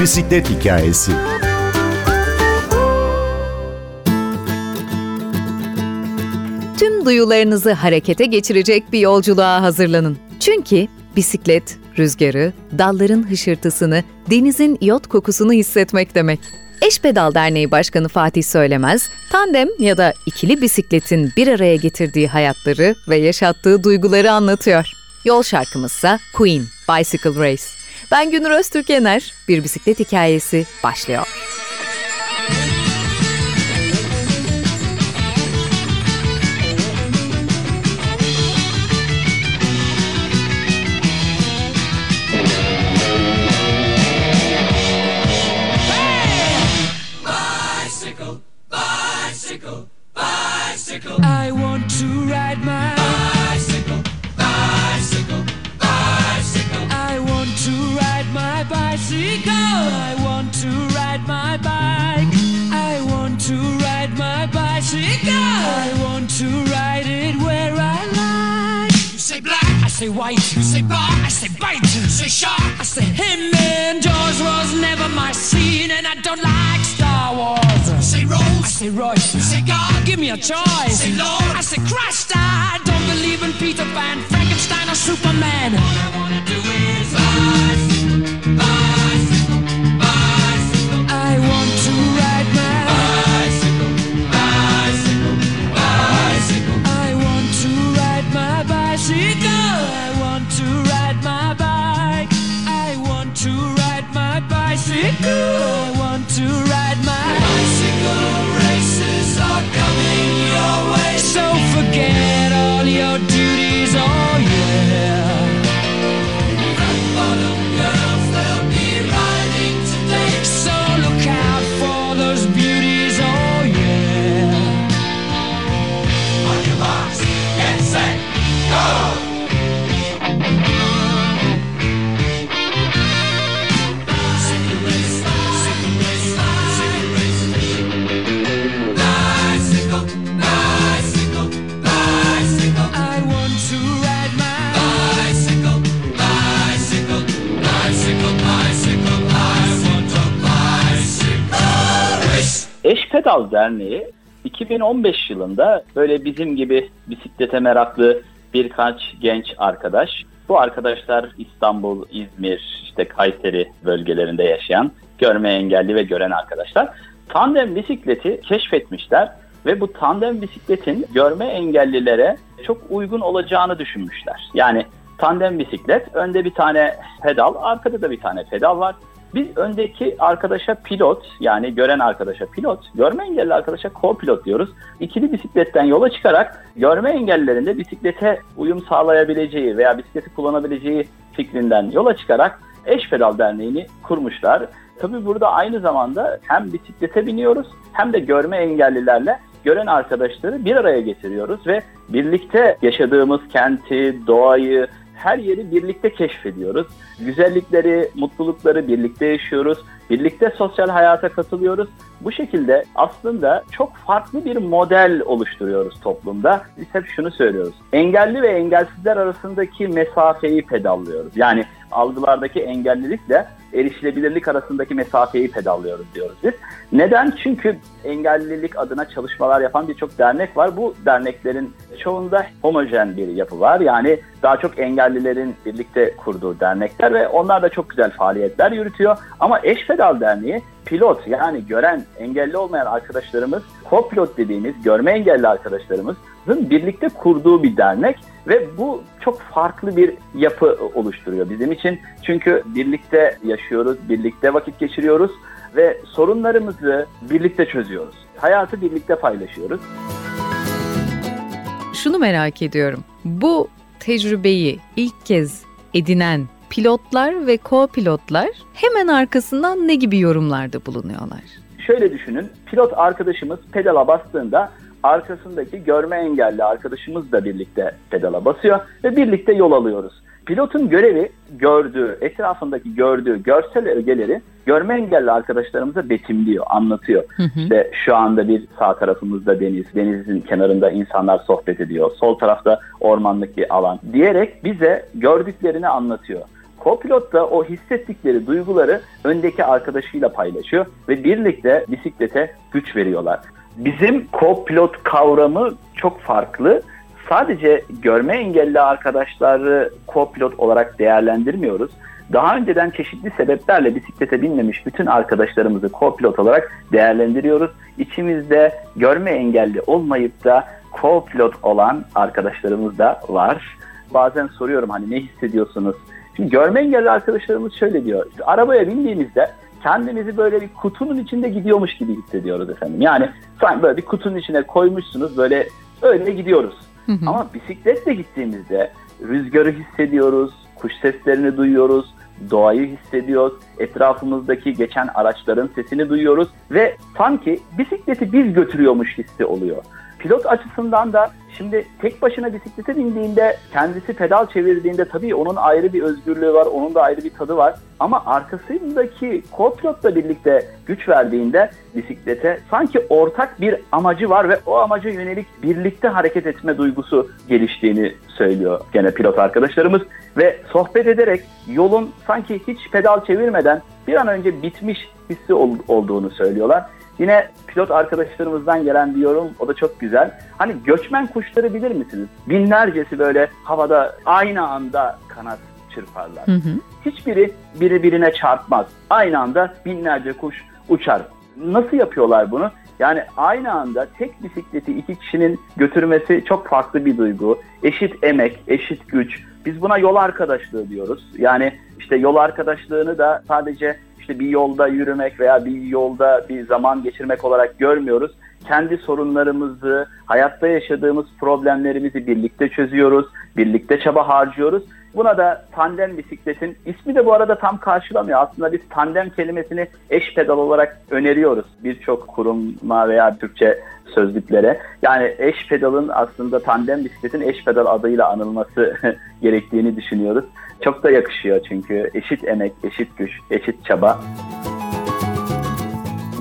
Bisiklet hikayesi. Tüm duyularınızı harekete geçirecek bir yolculuğa hazırlanın. Çünkü bisiklet, rüzgarı, dalların hışırtısını, denizin yot kokusunu hissetmek demek. Eş Pedal Derneği Başkanı Fatih Söylemez, tandem ya da ikili bisikletin bir araya getirdiği hayatları ve yaşattığı duyguları anlatıyor. Yol şarkımızsa Queen, Bicycle Race. Ben Günür Öztürk Yener, bir bisiklet hikayesi başlıyor. Say white. You say bar, I say bite. You say shark, I say him. And Jaws was never my scene, and I don't like Star Wars. You say Rose, I say Royce. You say God, give me a choice. Say Lord, I say Christ. I don't believe in Peter Pan, Frankenstein, or Superman. All I wanna do is bicycle, Pedal Derneği 2015 yılında böyle bizim gibi bisiklete meraklı birkaç genç arkadaş. Bu arkadaşlar İstanbul, İzmir, işte Kayseri bölgelerinde yaşayan görme engelli ve gören arkadaşlar. Tandem bisikleti keşfetmişler ve bu tandem bisikletin görme engellilere çok uygun olacağını düşünmüşler. Yani tandem bisiklet önde bir tane pedal, arkada da bir tane pedal var. Biz öndeki arkadaşa pilot yani gören arkadaşa pilot, görme engelli arkadaşa co-pilot diyoruz. İkili bisikletten yola çıkarak görme engellilerin de bisiklete uyum sağlayabileceği veya bisikleti kullanabileceği fikrinden yola çıkarak Eş Pedal Derneği'ni kurmuşlar. Tabii burada aynı zamanda hem bisiklete biniyoruz hem de görme engellilerle gören arkadaşları bir araya getiriyoruz ve birlikte yaşadığımız kenti, doğayı, her yeri birlikte keşfediyoruz. Güzellikleri, mutlulukları birlikte yaşıyoruz. Birlikte sosyal hayata katılıyoruz. Bu şekilde aslında çok farklı bir model oluşturuyoruz toplumda. Biz hep şunu söylüyoruz. Engelli ve engelsizler arasındaki mesafeyi pedallıyoruz. Yani algılardaki engellilikle erişilebilirlik arasındaki mesafeyi pedallıyoruz diyoruz biz. Neden? Çünkü engellilik adına çalışmalar yapan birçok dernek var. Bu derneklerin çoğunda homojen bir yapı var. Yani daha çok engellilerin birlikte kurduğu dernekler ve onlar da çok güzel faaliyetler yürütüyor. Ama Eş Pedal Derneği pilot yani gören engelli olmayan arkadaşlarımız, co-pilot dediğimiz görme engelli arkadaşlarımızın birlikte kurduğu bir dernek ve bu çok farklı bir yapı oluşturuyor bizim için. Çünkü birlikte yaşıyoruz, birlikte vakit geçiriyoruz ve sorunlarımızı birlikte çözüyoruz. Hayatı birlikte paylaşıyoruz. Şunu merak ediyorum. Bu tecrübeyi ilk kez edinen pilotlar ve co-pilotlar hemen arkasından ne gibi yorumlarda bulunuyorlar? Şöyle düşünün, pilot arkadaşımız pedala bastığında arkasındaki görme engelli arkadaşımız da birlikte pedala basıyor ve birlikte yol alıyoruz. Pilotun görevi gördüğü, etrafındaki gördüğü görsel ögeleri görme engelli arkadaşlarımıza betimliyor, anlatıyor. Hı hı. İşte şu anda bir sağ tarafımızda deniz, denizin kenarında insanlar sohbet ediyor. Sol tarafta ormanlık bir alan diyerek bize gördüklerini anlatıyor. Co-pilot da o hissettikleri duyguları öndeki arkadaşıyla paylaşıyor ve birlikte bisiklete güç veriyorlar. Bizim co-pilot kavramı çok farklı. Sadece görme engelli arkadaşları co-pilot olarak değerlendirmiyoruz. Daha önceden çeşitli sebeplerle bisiklete binmemiş bütün arkadaşlarımızı co-pilot olarak değerlendiriyoruz. İçimizde görme engelli olmayıp da co-pilot olan arkadaşlarımız da var. Bazen soruyorum hani ne hissediyorsunuz? Şimdi görme engelli arkadaşlarımız şöyle diyor. Arabaya bindiğimizde kendimizi böyle bir kutunun içinde gidiyormuş gibi hissediyoruz efendim. Yani sanki böyle bir kutunun içine koymuşsunuz böyle öyle gidiyoruz. Hı hı. Ama bisikletle gittiğimizde rüzgarı hissediyoruz, kuş seslerini duyuyoruz, doğayı hissediyoruz, etrafımızdaki geçen araçların sesini duyuyoruz ve sanki bisikleti biz götürüyormuş hissi oluyor. Pilot açısından da şimdi tek başına bisiklete bindiğinde kendisi pedal çevirdiğinde tabii onun ayrı bir özgürlüğü var, onun da ayrı bir tadı var. Ama arkasındaki co-pilotla birlikte güç verdiğinde bisiklete sanki ortak bir amacı var ve o amaca yönelik birlikte hareket etme duygusu geliştiğini söylüyor gene pilot arkadaşlarımız. Ve sohbet ederek yolun sanki hiç pedal çevirmeden bir an önce bitmiş hissi olduğunu söylüyorlar. Yine pilot arkadaşlarımızdan gelen bir yorum o da çok güzel. Hani göçmen kuşları bilir misiniz? Binlercesi böyle havada aynı anda kanat çırparlar. Hı hı. Hiçbiri biri birine çarpmaz. Aynı anda binlerce kuş uçar. Nasıl yapıyorlar bunu? Yani aynı anda tek bisikleti iki kişinin götürmesi çok farklı bir duygu. Eşit emek, eşit güç. Biz buna yol arkadaşlığı diyoruz. Yani işte yol arkadaşlığını da sadece işte bir yolda yürümek veya bir yolda bir zaman geçirmek olarak görmüyoruz. Kendi sorunlarımızı, hayatta yaşadığımız problemlerimizi birlikte çözüyoruz, birlikte çaba harcıyoruz. Buna da tandem bisikletin ismi de bu arada tam karşılamıyor. Aslında biz tandem kelimesini eş pedal olarak öneriyoruz birçok kuruma veya Türkçe sözlüklere. Yani eş pedalın aslında tandem bisikletin eş pedal adıyla anılması gerektiğini düşünüyoruz. Çok da yakışıyor çünkü eşit emek, eşit güç, eşit çaba.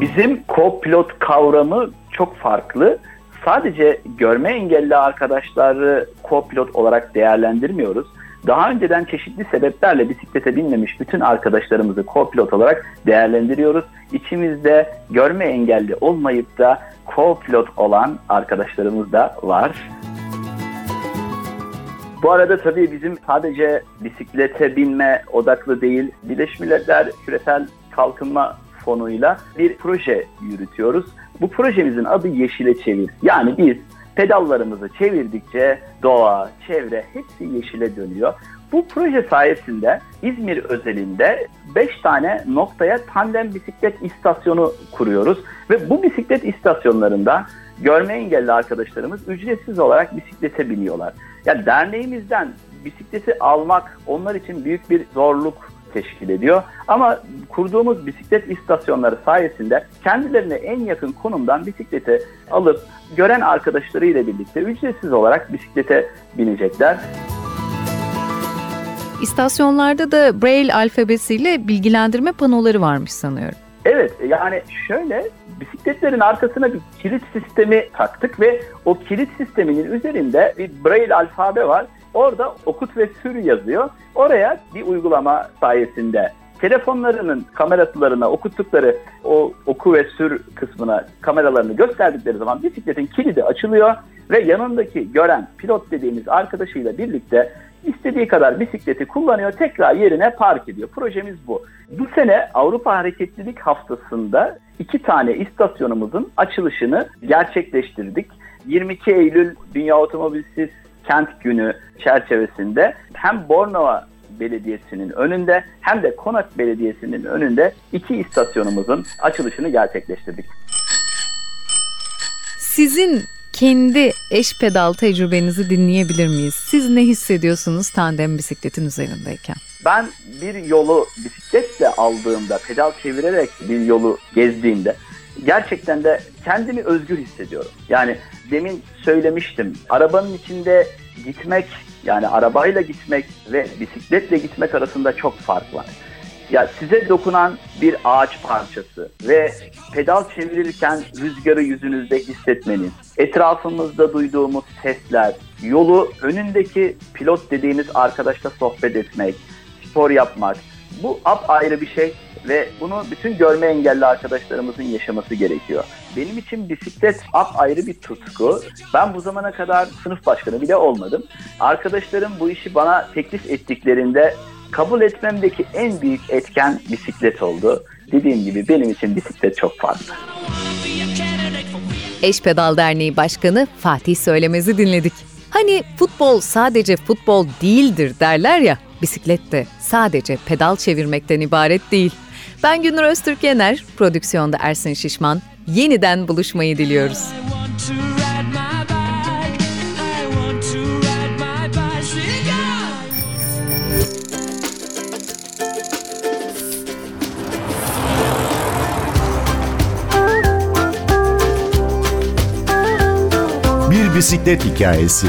Bizim co-pilot kavramı çok farklı. Sadece görme engelli arkadaşları co-pilot olarak değerlendirmiyoruz. Daha önceden çeşitli sebeplerle bisiklete binmemiş bütün arkadaşlarımızı co-pilot olarak değerlendiriyoruz. İçimizde görme engelli olmayıp da co-pilot olan arkadaşlarımız da var. Bu arada tabii bizim sadece bisiklete binme odaklı değil, Birleşmiş Milletler Küresel Kalkınma Fonu'yla bir proje yürütüyoruz. Bu projemizin adı Yeşile Çevir. Yani biz pedallarımızı çevirdikçe doğa, çevre hepsi yeşile dönüyor. Bu proje sayesinde İzmir özelinde 5 tane noktaya tandem bisiklet istasyonu kuruyoruz. Ve bu bisiklet istasyonlarında görme engelli arkadaşlarımız ücretsiz olarak bisiklete biniyorlar. Yani derneğimizden bisikleti almak onlar için büyük bir zorluk teşkil ediyor. Ama kurduğumuz bisiklet istasyonları sayesinde kendilerine en yakın konumdan bisikleti alıp gören arkadaşlarıyla birlikte ücretsiz olarak bisiklete binecekler. İstasyonlarda da Braille alfabesiyle bilgilendirme panoları varmış sanıyorum. Evet yani şöyle bisikletlerin arkasına bir kilit sistemi taktık ve o kilit sisteminin üzerinde bir Braille alfabe var. Orada okut ve sür yazıyor. Oraya bir uygulama sayesinde telefonlarının kameralarına okuttukları o oku ve sür kısmına kameralarını gösterdikleri zaman bisikletin kilidi açılıyor ve yanındaki gören pilot dediğimiz arkadaşıyla birlikte istediği kadar bisikleti kullanıyor, tekrar yerine park ediyor. Projemiz bu. Bu sene Avrupa Hareketlilik Haftası'nda iki tane istasyonumuzun açılışını gerçekleştirdik. 22 Eylül Dünya Otomobilsiz Kent Günü çerçevesinde hem Bornova Belediyesi'nin önünde hem de Konak Belediyesi'nin önünde iki istasyonumuzun açılışını gerçekleştirdik. Sizin kendi eş pedal tecrübenizi dinleyebilir miyiz? Siz ne hissediyorsunuz tandem bisikletin üzerindeyken? Ben bir yolu bisikletle aldığımda, pedal çevirerek bir yolu gezdiğimde gerçekten de kendimi özgür hissediyorum. Yani demin söylemiştim. Arabanın içinde gitmek yani arabayla gitmek ve bisikletle gitmek arasında çok fark var. Ya size dokunan bir ağaç parçası ve pedal çevirirken rüzgarı yüzünüzde hissetmeniz, etrafımızda duyduğumuz sesler, yolu önündeki pilot dediğimiz arkadaşla sohbet etmek, spor yapmak. Bu ayrı bir şey ve bunu bütün görme engelli arkadaşlarımızın yaşaması gerekiyor. Benim için bisiklet ayrı bir tutku. Ben bu zamana kadar sınıf başkanı bile olmadım. Arkadaşlarım bu işi bana teklif ettiklerinde kabul etmemdeki en büyük etken bisiklet oldu. Dediğim gibi benim için bisiklet çok farklı. Eş Pedal Derneği Başkanı Fatih Söylemez'i dinledik. Hani futbol sadece futbol değildir derler ya, bisiklet de sadece pedal çevirmekten ibaret değil. Ben Günür Öztürk Yener, prodüksiyonda Ersin Şişman. Yeniden buluşmayı diliyoruz. Bir bisiklet hikayesi.